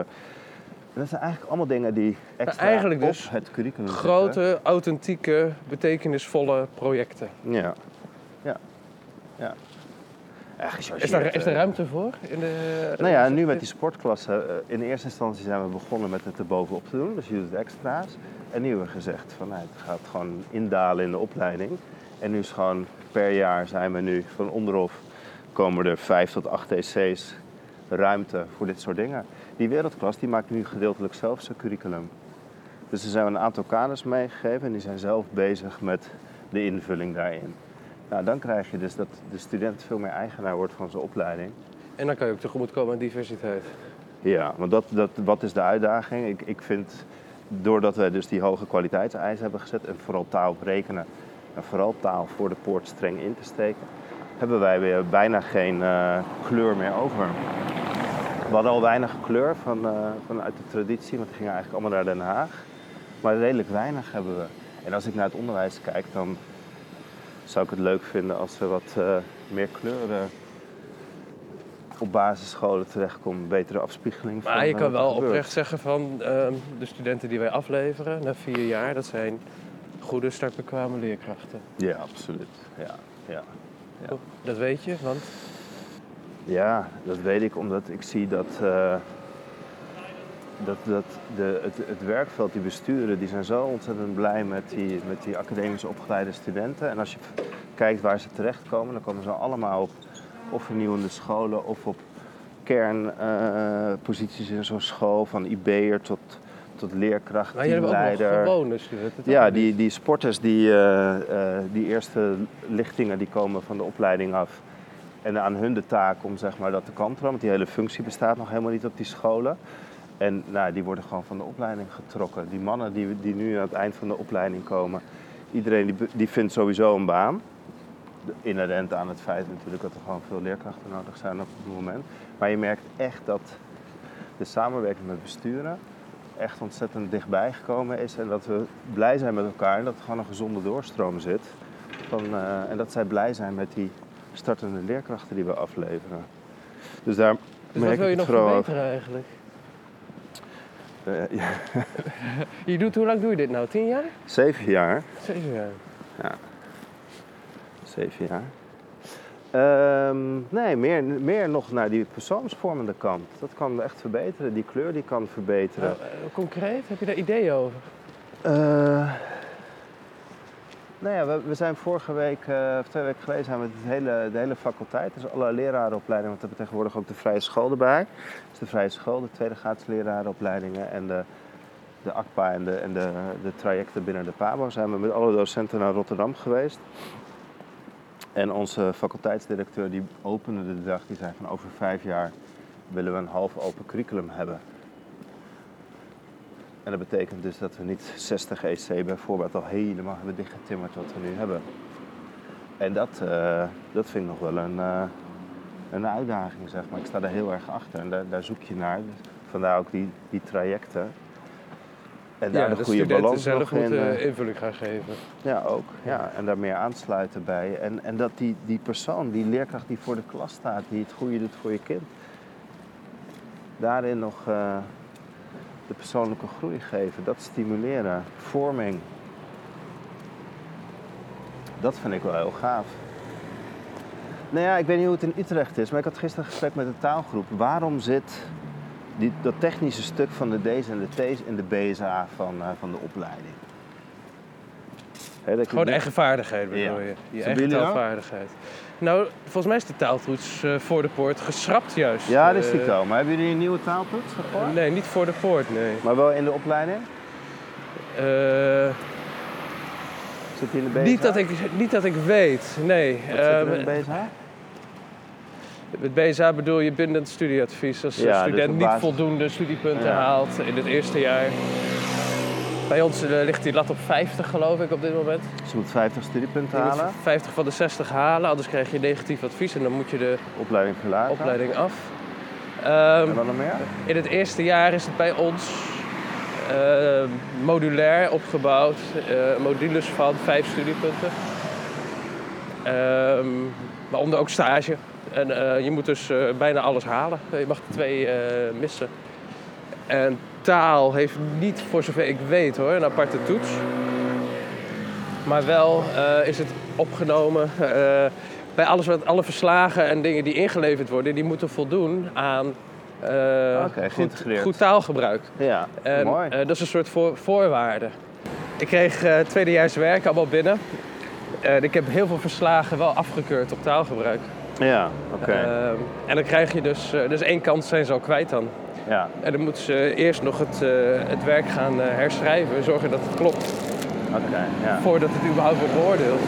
En dat zijn eigenlijk allemaal dingen die extra eigenlijk op dus het curriculum zitten. Grote, authentieke, betekenisvolle projecten. Ja. Ja. Ja. Is daar, is daar eh. ruimte voor? In de, Nou ja, nu met die sportklassen. eh, In eerste instantie zijn we begonnen met het er bovenop te doen. Dus je doet het extra's. En nu hebben we gezegd van nou, het gaat gewoon indalen in de opleiding. En nu is gewoon per jaar zijn we nu van onderop komen er vijf tot acht EC's ruimte voor dit soort dingen. Die wereldklas die maakt nu gedeeltelijk zelf zijn curriculum. Dus er zijn een aantal kaders meegegeven en die zijn zelf bezig met de invulling daarin. Nou, dan krijg je dus dat de student veel meer eigenaar wordt van zijn opleiding. En dan kan je ook tegemoetkomen aan diversiteit. Ja, want dat, dat, wat is de uitdaging? Ik, ik vind, doordat wij dus die hoge kwaliteitseisen hebben gezet en vooral taal op rekenen en vooral taal voor de poort streng in te steken, hebben wij weer bijna geen eh, kleur meer over. We hadden al weinig kleur van, eh, vanuit de traditie, want die gingen eigenlijk allemaal naar Den Haag. Maar redelijk weinig hebben we. En als ik naar het onderwijs kijk, dan zou ik het leuk vinden als er wat eh, meer kleuren op basisscholen terechtkomt. Betere afspiegeling van Maar je eh, kan wel gebeurt. oprecht zeggen van ehm, de studenten die wij afleveren na vier jaar, dat zijn goede, startbekwame leerkrachten. Ja, absoluut. Ja, ja. Ja. Dat weet je, want ja, dat weet ik omdat ik zie dat, eh, dat, dat de, het, het werkveld, die besturen, die zijn zo ontzettend blij met die, met die academisch opgeleide studenten. En als je kijkt waar ze terechtkomen, dan komen ze allemaal op of vernieuwende scholen of op kernposities in zo'n school, van IB'er tot, tot leerkracht, maar teamleider. gewone studenten. Ja, die, die sporters, die, eh, eh, die eerste lichtingen die komen van de opleiding af. En aan hun de taak om zeg maar, dat te kantelen, want die hele functie bestaat nog helemaal niet op die scholen. En nou, die worden gewoon van de opleiding getrokken. Die mannen die, die nu aan het eind van de opleiding komen, iedereen die, die vindt sowieso een baan. Inherent aan het feit natuurlijk dat er gewoon veel leerkrachten nodig zijn op het moment. Maar je merkt echt dat de samenwerking met besturen echt ontzettend dichtbij gekomen is. En dat we blij zijn met elkaar en dat er gewoon een gezonde doorstroom zit. Van, uh, en dat zij blij zijn met die startende leerkrachten die we afleveren. Dus daar Dus merk wat wil je ik nog over. verbeteren eigenlijk? Eh, ja, Je doet, hoe lang doe je dit nou? Tien jaar? zeven jaar. Zeven jaar. Zeven jaar. Ehm, nee, meer, meer nog naar die persoonsvormende kant. Dat kan echt verbeteren. Die kleur die kan verbeteren. Nou, eh, concreet, heb je daar ideeën over? Eh, nou ja, we, zijn vorige week, eh, of twee weken geleden, zijn we het hele, de hele faculteit, dus alle lerarenopleidingen, want we hebben tegenwoordig ook de vrije school erbij. Dus de vrije school, de tweede gratis lerarenopleidingen en de, de ACPA en, de, en de, de trajecten binnen de PABO zijn we met alle docenten naar Rotterdam geweest. En onze faculteitsdirecteur die opende de dag, die zei van over vijf jaar willen we een half open curriculum hebben. En dat betekent dus dat we niet 60 EC bijvoorbeeld al helemaal hebben dichtgetimmerd wat we nu hebben. En dat, eh, dat vind ik nog wel een, eh, een uitdaging, zeg maar. Ik sta daar heel erg achter en daar, daar zoek je naar. Dus vandaar ook die, die trajecten. En daar de, goede balans zelf nog in. eh, invulling gaan geven. ja, ook. Ja, en daar meer aansluiten bij. En, en dat die, die persoon, die leerkracht die voor de klas staat, die het goede doet voor je kind, daarin nog de persoonlijke groei geven, dat stimuleren, vorming. Dat vind ik wel heel gaaf. Nou ja, ik weet niet hoe het in Utrecht is, maar ik had gisteren een gesprek met de taalgroep. Waarom zit die, dat technische stuk van de D's en de T's in de BSA van, eh, van de opleiding? Dat Gewoon eigen vaardigheid bedoel Ja. je? Je eigen dat? Nou, volgens mij is de taaltoets eh, voor de poort geschrapt juist. Ja, dat is Eh, die wel. Maar hebben jullie een nieuwe taaltoets gehoord? Nee, niet voor de poort, nee. Maar wel in de opleiding? Eh, Zit die in de niet, dat ik, niet dat ik weet, nee. Wat zit er in de BSA? Met BSA bedoel je bindend studieadvies. Als Ja, een dus student niet voldoende studiepunten Ja. haalt in het eerste jaar. Bij ons eh, ligt die lat op 50 geloof ik op dit moment. Ze moet 50 studiepunten Je halen. 50 van de 60 halen, anders krijg je negatief advies en dan moet je de Opleiding verlagen. opleiding af. Ehm, En wat nog meer? in het eerste jaar is het bij ons eh, modulair opgebouwd. eh, modules van vijf studiepunten. Ehm, waaronder ook stage. En eh, je moet dus bijna alles halen. Je mag er twee missen. En taal heeft niet, voor zover ik weet hoor, een aparte toets. Maar wel eh, is het opgenomen eh, bij alles wat, alle verslagen en dingen die ingeleverd worden, die moeten voldoen aan eh, goed, taalgebruik. Ja, En, mooi. dat is een soort voor, voorwaarde. Ik kreeg tweedejaars werk allemaal binnen. En ik heb heel veel verslagen wel afgekeurd op taalgebruik. ja, oké. Ehm, en dan krijg je dus, dus één kant zijn ze al kwijt dan. Ja, En dan moeten ze eerst nog het, eh, het werk gaan eh, herschrijven, zorgen dat het klopt, oké. ja. voordat het überhaupt wordt beoordeeld.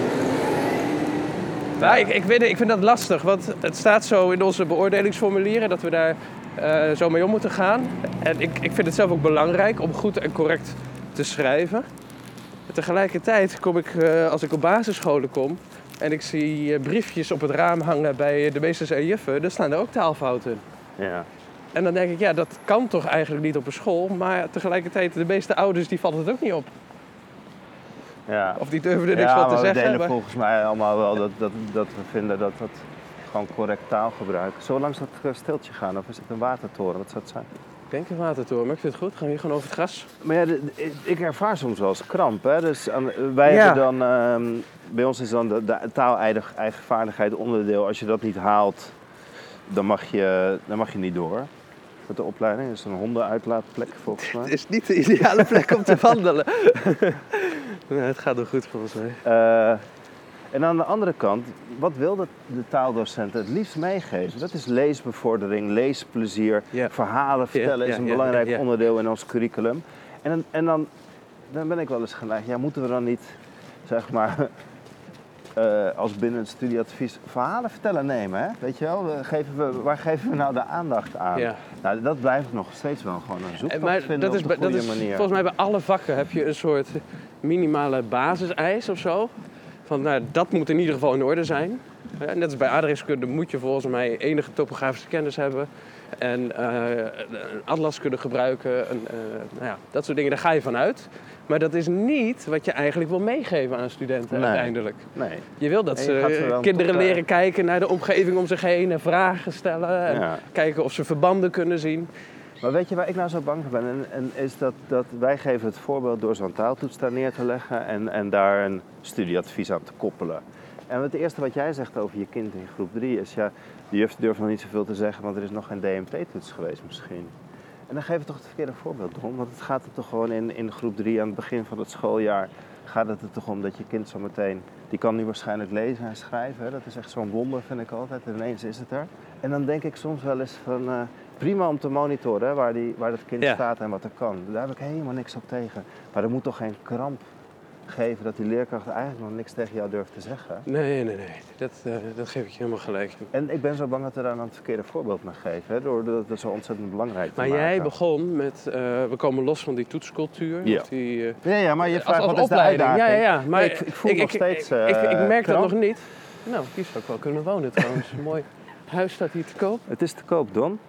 Nou, ik, ik, weet, het, ik vind dat lastig, want het staat zo in onze beoordelingsformulieren dat we daar eh, zo mee om moeten gaan. En ik, ik vind het zelf ook belangrijk om goed en correct te schrijven. Tegelijkertijd kom ik, als ik op basisscholen kom en ik zie briefjes op het raam hangen bij de meesters en juffen, dan staan er ook taalfouten in. ja. En dan denk ik, ja, dat kan toch eigenlijk niet op een school, maar tegelijkertijd, de meeste ouders die vallen het ook niet op. ja. Of die durven er niks ja, van te we zeggen. delen maar- volgens mij allemaal wel dat, dat, dat we vinden dat dat gewoon correct taalgebruik. We langs dat eh, stiltje gaan of is het een watertoren? Wat zou het zijn? Ik denk een watertoren, maar ik vind het goed. Gaan we hier gewoon over het gras? Maar ja, ik ervaar soms wel eens kramp. Hè? Dus aan- wij Ja. hebben dan, ehm, bij ons is dan de, de taal-eigenvaardigheid onderdeel. Als je dat niet haalt, dan mag je, dan mag je niet door met de opleiding. Dat is een hondenuitlaatplek volgens mij. is niet de ideale plek om te wandelen. nee, het gaat nog goed volgens mij. Eh, en aan de andere kant, wat wil de, de taaldocent het liefst meegeven? Dat is leesbevordering, leesplezier, verhalen vertellen is een belangrijk onderdeel in ons curriculum. En, dan- en dan, dan ben ik wel eens geneigd, ja, moeten we dan niet, zeg maar, eh, als binnen het studieadvies verhalen vertellen nemen. Hè? Weet je wel, Eh, geven we, waar geven we nou de aandacht aan? Ja. Nou, dat blijft nog steeds wel gewoon een En zoektocht Maar vinden dat is, op dat is manier. volgens mij bij alle vakken heb je een soort minimale basiseis of zo. Van nou, dat moet in ieder geval in orde zijn. Eh, Net als bij aardrijkskunde moet je volgens mij enige topografische kennis hebben. En eh, een atlas kunnen gebruiken. En, eh, nou ja, dat soort dingen, daar ga je vanuit. Maar dat is niet wat je eigenlijk wil meegeven aan studenten Nee. uiteindelijk. Nee. Je wil dat ze kinderen eh, leren kijken naar de omgeving om zich heen en vragen stellen. En Ja. kijken of ze verbanden kunnen zien. Maar weet je waar ik nou zo bang voor ben? En, en is dat, dat wij geven het voorbeeld door zo'n taaltoets daar neer te leggen en, en daar een studieadvies aan te koppelen. En het eerste wat jij zegt over je kind in groep 3 is, ja, de juf durft nog niet zoveel te zeggen, want er is nog geen DMT-toets geweest misschien. En dan geef je toch het verkeerde voorbeeld om, want het gaat er toch gewoon in, in groep 3 aan het begin van het schooljaar, gaat het er toch om dat je kind zo meteen, die kan nu waarschijnlijk lezen en schrijven, hè? dat is echt zo'n wonder vind ik altijd, en ineens is het er. En dan denk ik soms wel eens van, eh, prima om te monitoren hè, waar, die, waar dat kind Ja. staat en wat er kan. Daar heb ik helemaal niks op tegen. Maar er moet toch geen kramp geven dat die leerkracht eigenlijk nog niks tegen jou durft te zeggen. Nee, nee, nee. Dat, eh, dat geef ik je helemaal gelijk. En ik ben zo bang dat we daar dan het verkeerde voorbeeld mee geven, hè, door dat dat zo ontzettend belangrijk te Maar maken. jij begon met, eh, we komen los van die toetscultuur. Ja. of Die, eh, Ja, ja, maar je vraagt als wat is de opleiding. Ja, uitdaging? ja, ja. Maar Nee, ik, ik voel nog steeds Ik, ik, ik merk dat nog niet. Nou, hier zou ik wel kunnen wonen trouwens. Mooi huis staat hier te koop. Het is te koop, Don.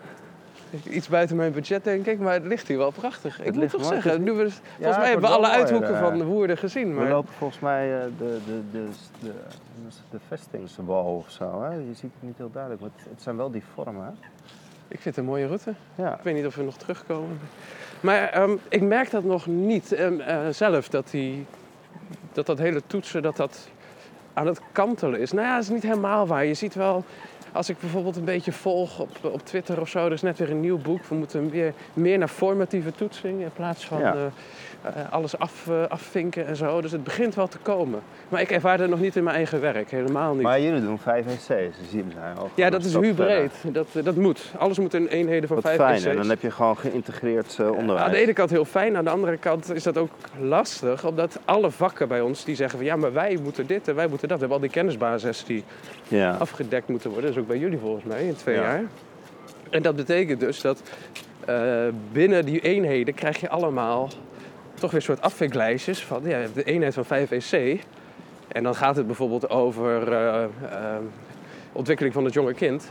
Iets buiten mijn budget denk ik, maar het ligt hier wel prachtig. Ik moet toch zeggen, nu we, volgens mij hebben we alle uithoeken eh. van de Woerden gezien. We Maar lopen volgens mij eh, de, de, de, de, de vestingswal of zo. Hè? Je ziet het niet heel duidelijk, maar het, het zijn wel die vormen. Hè? ik vind het een mooie route. Ja. Ik weet niet of we nog terugkomen. Maar ehm, ik merk dat nog niet ehm, eh, zelf, dat, die, dat dat hele toetsen dat dat aan het kantelen is. Nou ja, dat is niet helemaal waar. Je ziet wel, als ik bijvoorbeeld een beetje volg op, op Twitter of zo, er is net weer een nieuw boek. We moeten meer, meer naar formatieve toetsing in plaats van Ja. eh, eh, alles af, eh, afvinken en zo. Dus het begint wel te komen. Maar ik ervaar het nog niet in mijn eigen werk, helemaal niet. Maar jullie doen 5 EC's, dus jullie zijn al ja, dat is verder. Dat, dat moet. Alles moet in eenheden van Wat vijf fijn, EC's. en dan heb je gewoon geïntegreerd onderwijs. Aan de ene kant heel fijn, aan de andere kant is dat ook lastig. Omdat alle vakken bij ons die zeggen van ja, maar wij moeten dit en wij moeten dat. We hebben al die kennisbasis die Ja. afgedekt moeten worden. Ook bij jullie volgens mij in twee Ja. jaar. En dat betekent dus dat eh, binnen die eenheden krijg je allemaal toch weer een soort afvinklijstjes van ja, je hebt de eenheid van 5 EC. En dan gaat het bijvoorbeeld over eh, eh, ontwikkeling van het jonge kind.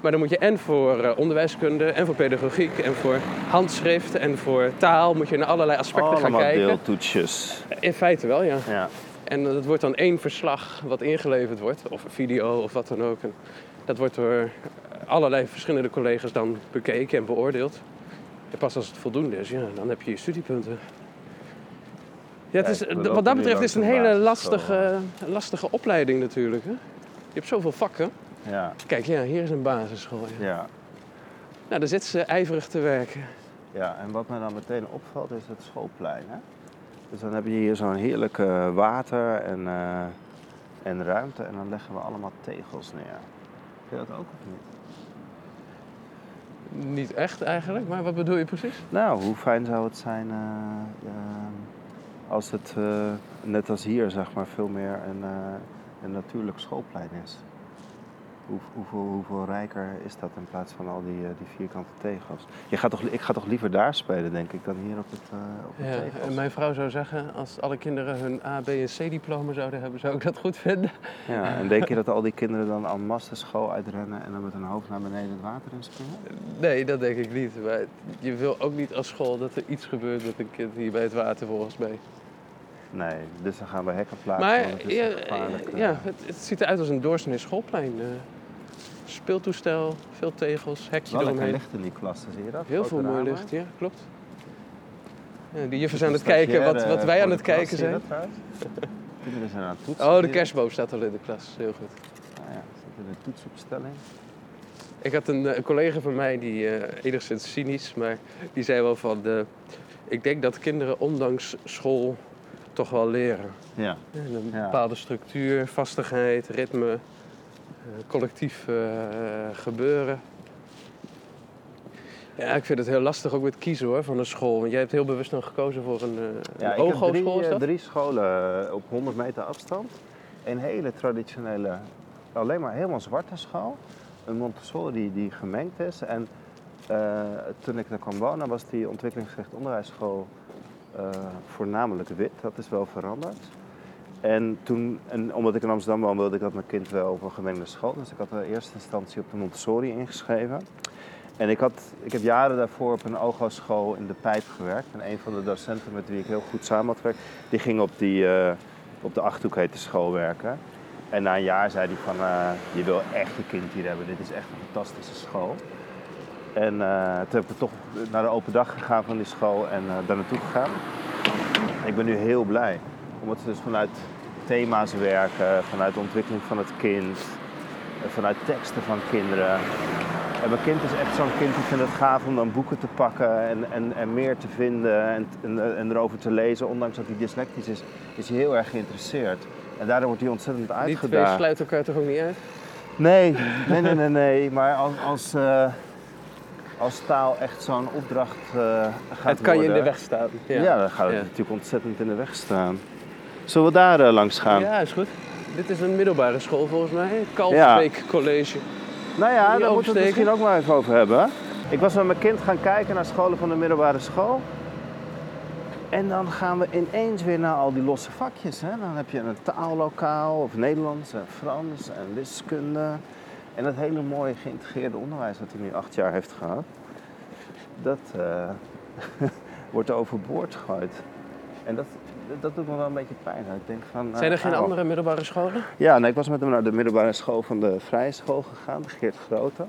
Maar dan moet je en voor onderwijskunde en voor pedagogiek en voor handschrift en voor taal moet je naar allerlei aspecten Allemaal gaan kijken. deeltoetsjes. In feite wel, ja. Ja. En dat wordt dan één verslag wat ingeleverd wordt, of een video of wat dan ook. En dat wordt door allerlei verschillende collega's dan bekeken en beoordeeld. En pas als het voldoende is, ja, dan heb je je studiepunten. Ja, het is, wat dat betreft is het een hele lastige, lastige opleiding natuurlijk. Hè? Je hebt zoveel vakken. Ja. Kijk, ja, hier is een basisschool. Ja. Ja. Nou, daar zitten ze ijverig te werken. ja, en wat me dan meteen opvalt is het schoolplein. Hè? Dus dan heb je hier zo'n heerlijke water en, eh, en ruimte en dan leggen we allemaal tegels neer. Vind je dat ook of niet? Niet echt eigenlijk, maar wat bedoel je precies? Nou, hoe fijn zou het zijn eh, eh, als het eh, net als hier zeg maar veel meer een, eh, een natuurlijk schoolplein is? Hoe, hoeveel, hoeveel rijker is dat in plaats van al die, eh, die vierkante tegels? Je gaat toch, ik ga toch liever daar spelen, denk ik, dan hier op het, eh op de Ja, tegels? en mijn vrouw zou zeggen, als alle kinderen hun A, B en C diploma zouden hebben, zou ik dat goed vinden. Ja, en denk je dat al die kinderen dan en masse school uitrennen en dan met hun hoofd naar beneden het water in springen? Nee, dat denk ik niet. Maar je wil ook niet als school dat er iets gebeurt met een kind hier bij het water, volgens mij. Nee, dus dan gaan we hekken plaatsen. Maar het is ja, gevaarlijk. eh. ja, het, het ziet eruit als een doorsnee schoolplein. Eh. speeltoestel, veel tegels, hekje Wel eromheen. licht in die klassen, zie je dat? Heel veel mooi licht, ja, klopt. Ja, die juffen Dus zijn aan het een kijken wat, wat wij voor aan het klas, kijken zie je zijn. dat? Kinderen zijn aan het toetsen. Oh, de kerstboom staat al in de klas. Heel goed. Nou ja, zit in de toetsopstelling. Ik had een, eh, een collega van mij die eh, enigszins cynisch, maar die zei wel van... eh, ik denk dat kinderen ondanks school toch wel leren. Ja. Ja, Een Ja. bepaalde structuur, vastigheid, ritme, eh, collectief eh, gebeuren. Ja, ik vind het heel lastig ook met kiezen hoor, van een school. Want jij hebt heel bewust dan gekozen voor een, uh, Ja, een ik heb drie, eh, drie scholen eh, op 100 meter afstand. een hele traditionele, alleen maar helemaal zwarte school. Een Montessori die gemengd is. En eh, toen ik daar kwam wonen was die ontwikkelingsgericht onderwijsschool eh, voornamelijk wit. Dat is wel veranderd. En toen, en omdat ik in Amsterdam woon, wilde ik dat mijn kind wel op een gemengde school. Dus ik had in eerste instantie op de Montessori ingeschreven. En ik, had, ik heb jaren daarvoor op een OGO-school in de Pijp gewerkt. En een van de docenten met wie ik heel goed samen had gewerkt, die ging op, die, uh, op de Achthoek hete school werken. En na een jaar zei hij van, uh, je wil echt je kind hier hebben. Dit is echt een fantastische school. En uh, toen heb ik toch naar de open dag gegaan van die school en daar naartoe gegaan. Ik ben nu heel blij. Omdat ze dus vanuit thema's werken, vanuit de ontwikkeling van het kind, vanuit teksten van kinderen. En mijn kind is echt zo'n kind die vindt het gaaf om dan boeken te pakken en, en, en meer te vinden en, en, en, erover te lezen. Ondanks dat hij dyslectisch is, is hij heel erg geïnteresseerd. En daardoor wordt hij ontzettend uitgedaagd. Die twee sluiten elkaar toch ook niet uit? Nee, nee, nee, nee. nee. Maar als, als, uh, als taal echt zo'n opdracht uh, gaat Het kan worden, je in de weg staan. Ja, ja dan gaat het ja. natuurlijk ontzettend in de weg staan. Zullen we daar uh, langs gaan? Ja, is goed. Dit is een middelbare school volgens mij. Kalfsbeek ja. College. Nou ja, daar moeten we het misschien ook maar even over hebben. Ik was met mijn kind gaan kijken naar scholen van de middelbare school. En dan gaan we ineens weer naar al die losse vakjes. Hè? Dan heb je een taallokaal of Nederlands en Frans en wiskunde. En dat hele mooie geïntegreerde onderwijs dat hij nu acht jaar heeft gehad. Dat uh, wordt overboord gegooid. En dat, dat doet me wel een beetje pijn. Ik denk van, Zijn er uh, geen au. andere middelbare scholen? Ja, nee, ik was met hem naar de middelbare school van de Vrije School gegaan, de Geert Grote.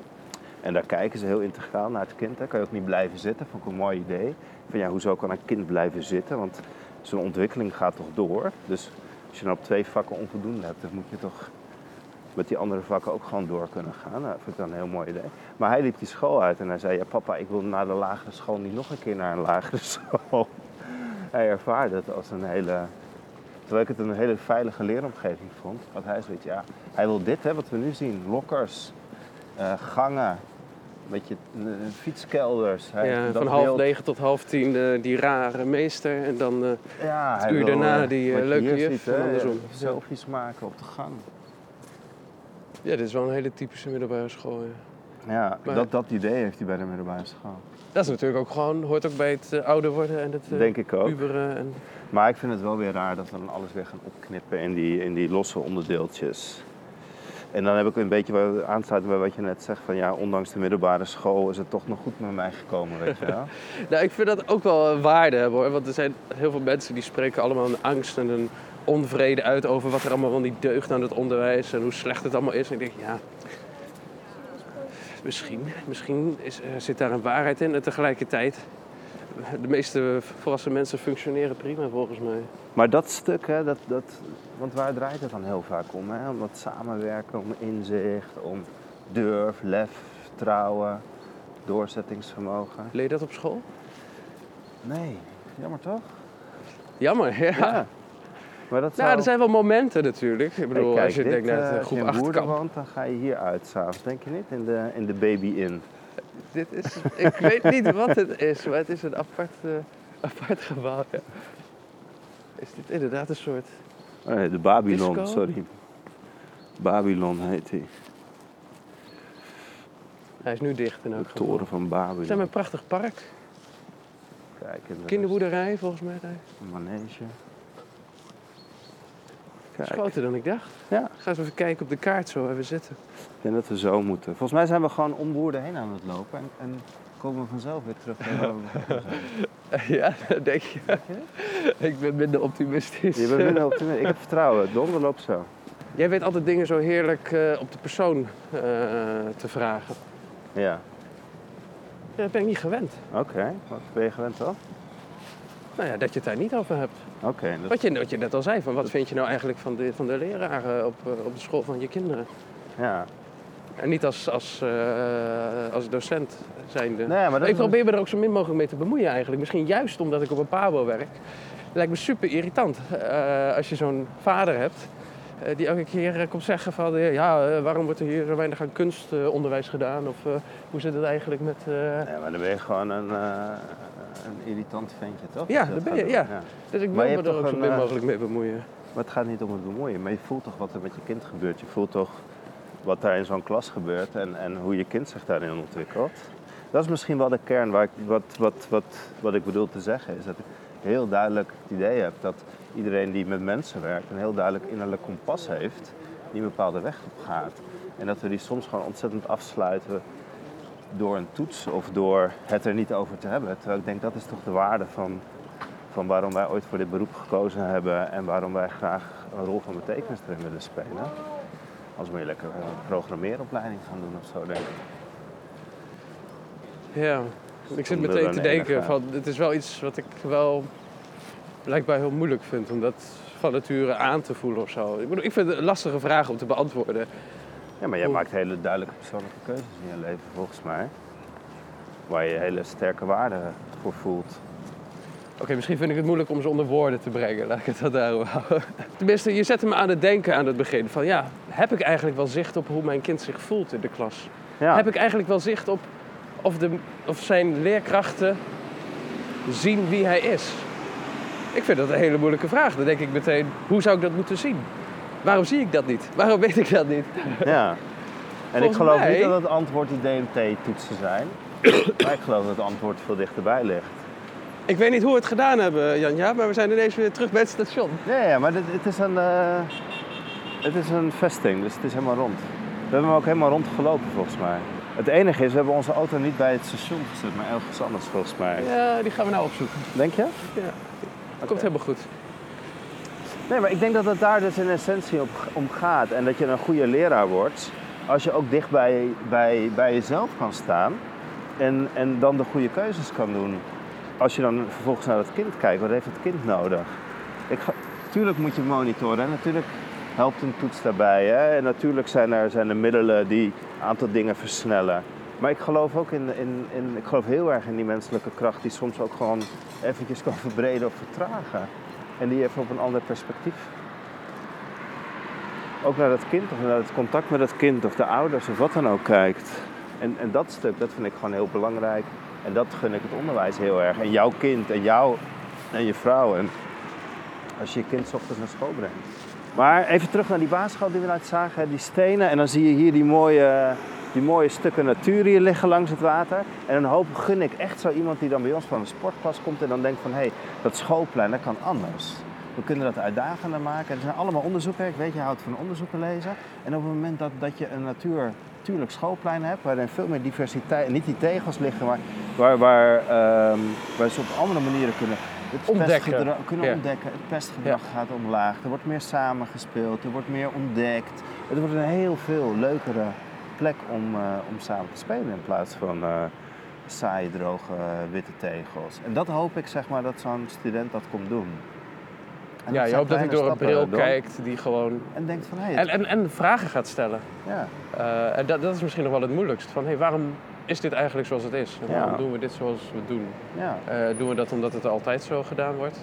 En daar kijken ze heel integraal naar het kind. Hè. Kan je ook niet blijven zitten, vond ik een mooi idee. Van ja, hoezo kan een kind blijven zitten? Want zijn ontwikkeling gaat toch door. Dus als je dan op twee vakken onvoldoende hebt, dan moet je toch met die andere vakken ook gewoon door kunnen gaan. Nou, dat vind ik dan een heel mooi idee. Maar hij liep die school uit en hij zei, ja papa, ik wil naar de lagere school niet nog een keer naar een lagere school. Hij ervaarde het als een hele Terwijl ik het een hele veilige leeromgeving vond, had hij zoiets, ja, hij wil dit, hè, wat we nu zien. Lokkers, uh, gangen, een beetje uh, fietskelders. Hij Ja, heeft van half beeld- negen tot half tien eh, die rare meester. En dan eh, ja, het uur wil, daarna eh, die, eh, leuke juf ziet, en andersom. eh, Selfies maken op de gang. ja, dit is wel een hele typische middelbare school. Ja. Ja, Maar- dat, dat idee heeft hij bij de middelbare school. Dat is natuurlijk ook gewoon, hoort ook bij het eh, ouder worden en het eh, Denk ik ook. puberen. En... Maar ik vind het wel weer raar dat we dan alles weer gaan opknippen in die, in die losse onderdeeltjes. En dan heb ik een beetje wat aansluiting bij wat je net zegt. Van ja, ondanks de middelbare school is het toch nog goed met mij gekomen, weet je wel. Nou, ik vind dat ook wel een waarde hebben hoor. Want er zijn heel veel mensen die spreken allemaal een angst en een onvrede uit over wat er allemaal wel niet deugt aan het onderwijs en hoe slecht het allemaal is. En ik denk, ja, misschien, misschien is, er zit daar een waarheid in. En tegelijkertijd, de meeste volwassen mensen functioneren prima volgens mij. Maar dat stuk, hè, dat, dat, want waar draait het dan heel vaak om? Hè? Om dat samenwerken, om inzicht, om durf, lef, vertrouwen, doorzettingsvermogen. Leer je dat op school? Nee, jammer toch? Jammer, ja. Maar dat Nou, er zijn wel momenten natuurlijk. Ik Hey, bedoel, kijk, als je dit, denkt naar eh, het als je groep in 8 Woerden kamp. woont, dan ga je hier uit s'avonds, denk je niet? In de, in de Baby Inn. Dit is, ik weet niet wat het is, maar het is een apart, eh, apart gebouw. Ja. Is dit inderdaad een soort... Oh, nee, de Babylon, Disco? sorry. Babylon heet hij. Hij is nu dicht in De elk geval. toren van We zijn bij Babylon. een prachtig park. Kijk, in de Kinderboerderij volgens mij. daar. manege. Dat is groter dan ik dacht. Ja. Ik ga eens even kijken op de kaart zo waar we zitten. ik denk dat we zo moeten. Volgens mij zijn we gewoon om Woerden heen aan het lopen. En, en komen we vanzelf weer terug ja, dat denk je. ik ben minder optimistisch. Je bent minder optimistisch. Ik heb vertrouwen. Donder loopt zo. Jij weet altijd dingen zo heerlijk eh, op de persoon eh, te vragen. Ja. Ja, dat ben ik niet gewend. Oké. Wat ben je gewend dan? Nou ja, dat je het daar niet over hebt. Oké. dat- Wat je, wat je net al zei, van wat vind je nou eigenlijk van de, van de leraren op, eh, op de school van je kinderen? Ja. En niet als, als, eh, als docent zijnde. Nee, maar dat ik probeer me er ook zo min mogelijk mee te bemoeien eigenlijk. Misschien juist omdat ik op een pabo werk. Het lijkt me super irritant eh, als je zo'n vader hebt... die elke keer komt zeggen van... ja, waarom wordt er hier zo weinig aan kunstonderwijs gedaan? Of hoe zit het eigenlijk met... Nee, maar dan ben je gewoon een, een irritant ventje, toch? Ja, dat ben je, ja. Dus ik wil me er ook zo min eh, mogelijk mee bemoeien. Maar het gaat niet om het bemoeien. Maar je voelt toch wat er met je kind gebeurt. Je voelt toch wat daar in zo'n klas gebeurt en, en hoe je kind zich daarin ontwikkelt. Dat is misschien wel de kern waar ik, wat, wat, wat, wat ik bedoel te zeggen. Is dat ik heel duidelijk het idee heb dat iedereen die met mensen werkt een heel duidelijk innerlijk kompas heeft die een bepaalde weg op gaat. En dat we die soms gewoon ontzettend afsluiten door een toets of door het er niet over te hebben. Terwijl ik denk dat is toch de waarde van, van waarom wij ooit voor dit beroep gekozen hebben en waarom wij graag een rol van betekenis erin willen spelen. Als moet je lekker een programmeeropleiding gaan doen of zo, denk ik. Ja, ik zit meteen te denken van het is wel iets wat ik wel blijkbaar heel moeilijk vind om dat van nature aan te voelen of zo. Ik, bedoel, ik vind het een lastige vraag om te beantwoorden. Ja, maar jij maakt hele duidelijke persoonlijke keuzes in je leven volgens mij. Waar je hele sterke waarden voor voelt. Oké, misschien vind ik het moeilijk om ze onder woorden te brengen. Laat ik het dat daarop houden. Tenminste, je zette me aan het denken aan het begin. Van ja, heb ik eigenlijk wel zicht op hoe mijn kind zich voelt in de klas? Ja. Heb ik eigenlijk wel zicht op of, de, of zijn leerkrachten zien wie hij is? Ik vind dat een hele moeilijke vraag. Dan denk ik meteen, hoe zou ik dat moeten zien? Waarom zie ik dat niet? Waarom weet ik dat niet? Ja. En Volgens ik geloof mij- niet dat het antwoord die DMT-toetsen zijn. maar ik geloof dat het antwoord veel dichterbij ligt. Ik weet niet hoe we het gedaan hebben, Janja, maar we zijn ineens weer terug bij het station. Ja, ja maar dit, het, is een, eh, het is een vesting, dus het is helemaal rond. We hebben hem ook helemaal rondgelopen volgens mij. Het enige is, we hebben onze auto niet bij het station gezet, maar ergens anders volgens mij. Ja, die gaan we nou opzoeken. Denk je? Ja. Komt helemaal goed. Nee, maar ik denk dat het daar dus in essentie op, om gaat. En dat je een goede leraar wordt als je ook dicht bij, bij, bij jezelf kan staan. En, en dan de goede keuzes kan doen. Als je dan vervolgens naar het kind kijkt, wat heeft het kind nodig? Ik ga, tuurlijk moet je monitoren en natuurlijk helpt een toets daarbij. Hè? En natuurlijk zijn er, zijn er middelen die een aantal dingen versnellen. Maar ik geloof ook in, in, in, ik geloof heel erg in die menselijke kracht die soms ook gewoon eventjes kan verbreden of vertragen. En die even op een ander perspectief. Ook naar dat kind of naar het contact met dat kind of de ouders of wat dan ook kijkt. En, en dat stuk, dat vind ik gewoon heel belangrijk. En dat gun ik het onderwijs heel erg. En jouw kind en jou en je vrouw. En als je je kind ochtends naar school brengt. Maar even terug naar die basisschool die we net zagen. Die stenen. En dan zie je hier die mooie, die mooie stukken natuur hier liggen langs het water. En dan hoop gun ik echt zo iemand die dan bij ons van een sportklas komt. En dan denkt van, hé, hey, dat schoolplein, dat kan anders. We kunnen dat uitdagender maken. Er zijn allemaal onderzoeken. Ik weet, je houdt van onderzoeken lezen. En op het moment dat, dat je een natuur, natuurlijk schoolplein hebt, waarin veel meer diversiteit, niet die tegels liggen, maar waar, waar, ehm, waar ze op andere manieren kunnen het Ontdekken. kunnen Ja. ontdekken. Het pestgedrag gaat omlaag. Er wordt meer samengespeeld. Er wordt meer ontdekt. Het wordt een heel veel leukere plek om, eh, om samen te spelen in plaats van eh, saaie, droge, eh, witte tegels. En dat hoop ik zeg maar dat zo'n student dat komt doen. En ja, je hoopt dat hij door een bril kijkt die gewoon... En denkt van, hé, En, en, en vragen gaat stellen. ja, en dat, dat is misschien nog wel het moeilijkst. Van, hey, waarom is dit eigenlijk zoals het is? En waarom Ja. doen we dit zoals we het doen? ja, doen we dat omdat het altijd zo gedaan wordt?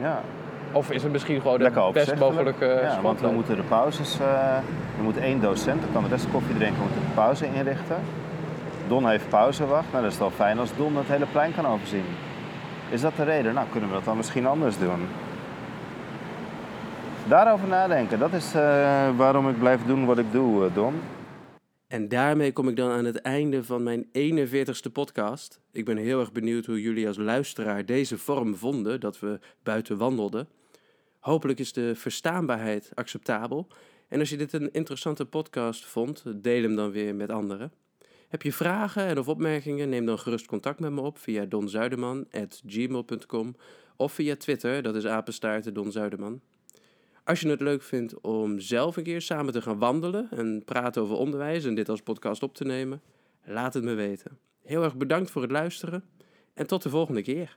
ja. Of is het misschien gewoon Lekker de best mogelijke Ja, want we moeten de pauzes, eh er moet één docent, dan kan de rest koffie drinken, we moeten de pauze inrichten. Don heeft pauzewacht, nou dat is wel fijn als Don het hele plein kan overzien. Is dat de reden? Nou, kunnen we dat dan misschien anders doen? Daarover nadenken, dat is eh, waarom ik blijf doen wat ik doe, eh, Don. En daarmee kom ik dan aan het einde van mijn 41ste podcast. Ik ben heel erg benieuwd hoe jullie als luisteraar deze vorm vonden, dat we buiten wandelden. Hopelijk is de verstaanbaarheid acceptabel. En als je dit een interessante podcast vond, deel hem dan weer met anderen. Heb je vragen en of opmerkingen, neem dan gerust contact met me op via donzuiderman.gmail.com of via Twitter, dat is Zuiderman. Als je het leuk vindt om zelf een keer samen te gaan wandelen en praten over onderwijs en dit als podcast op te nemen, laat het me weten. Heel erg bedankt voor het luisteren en tot de volgende keer.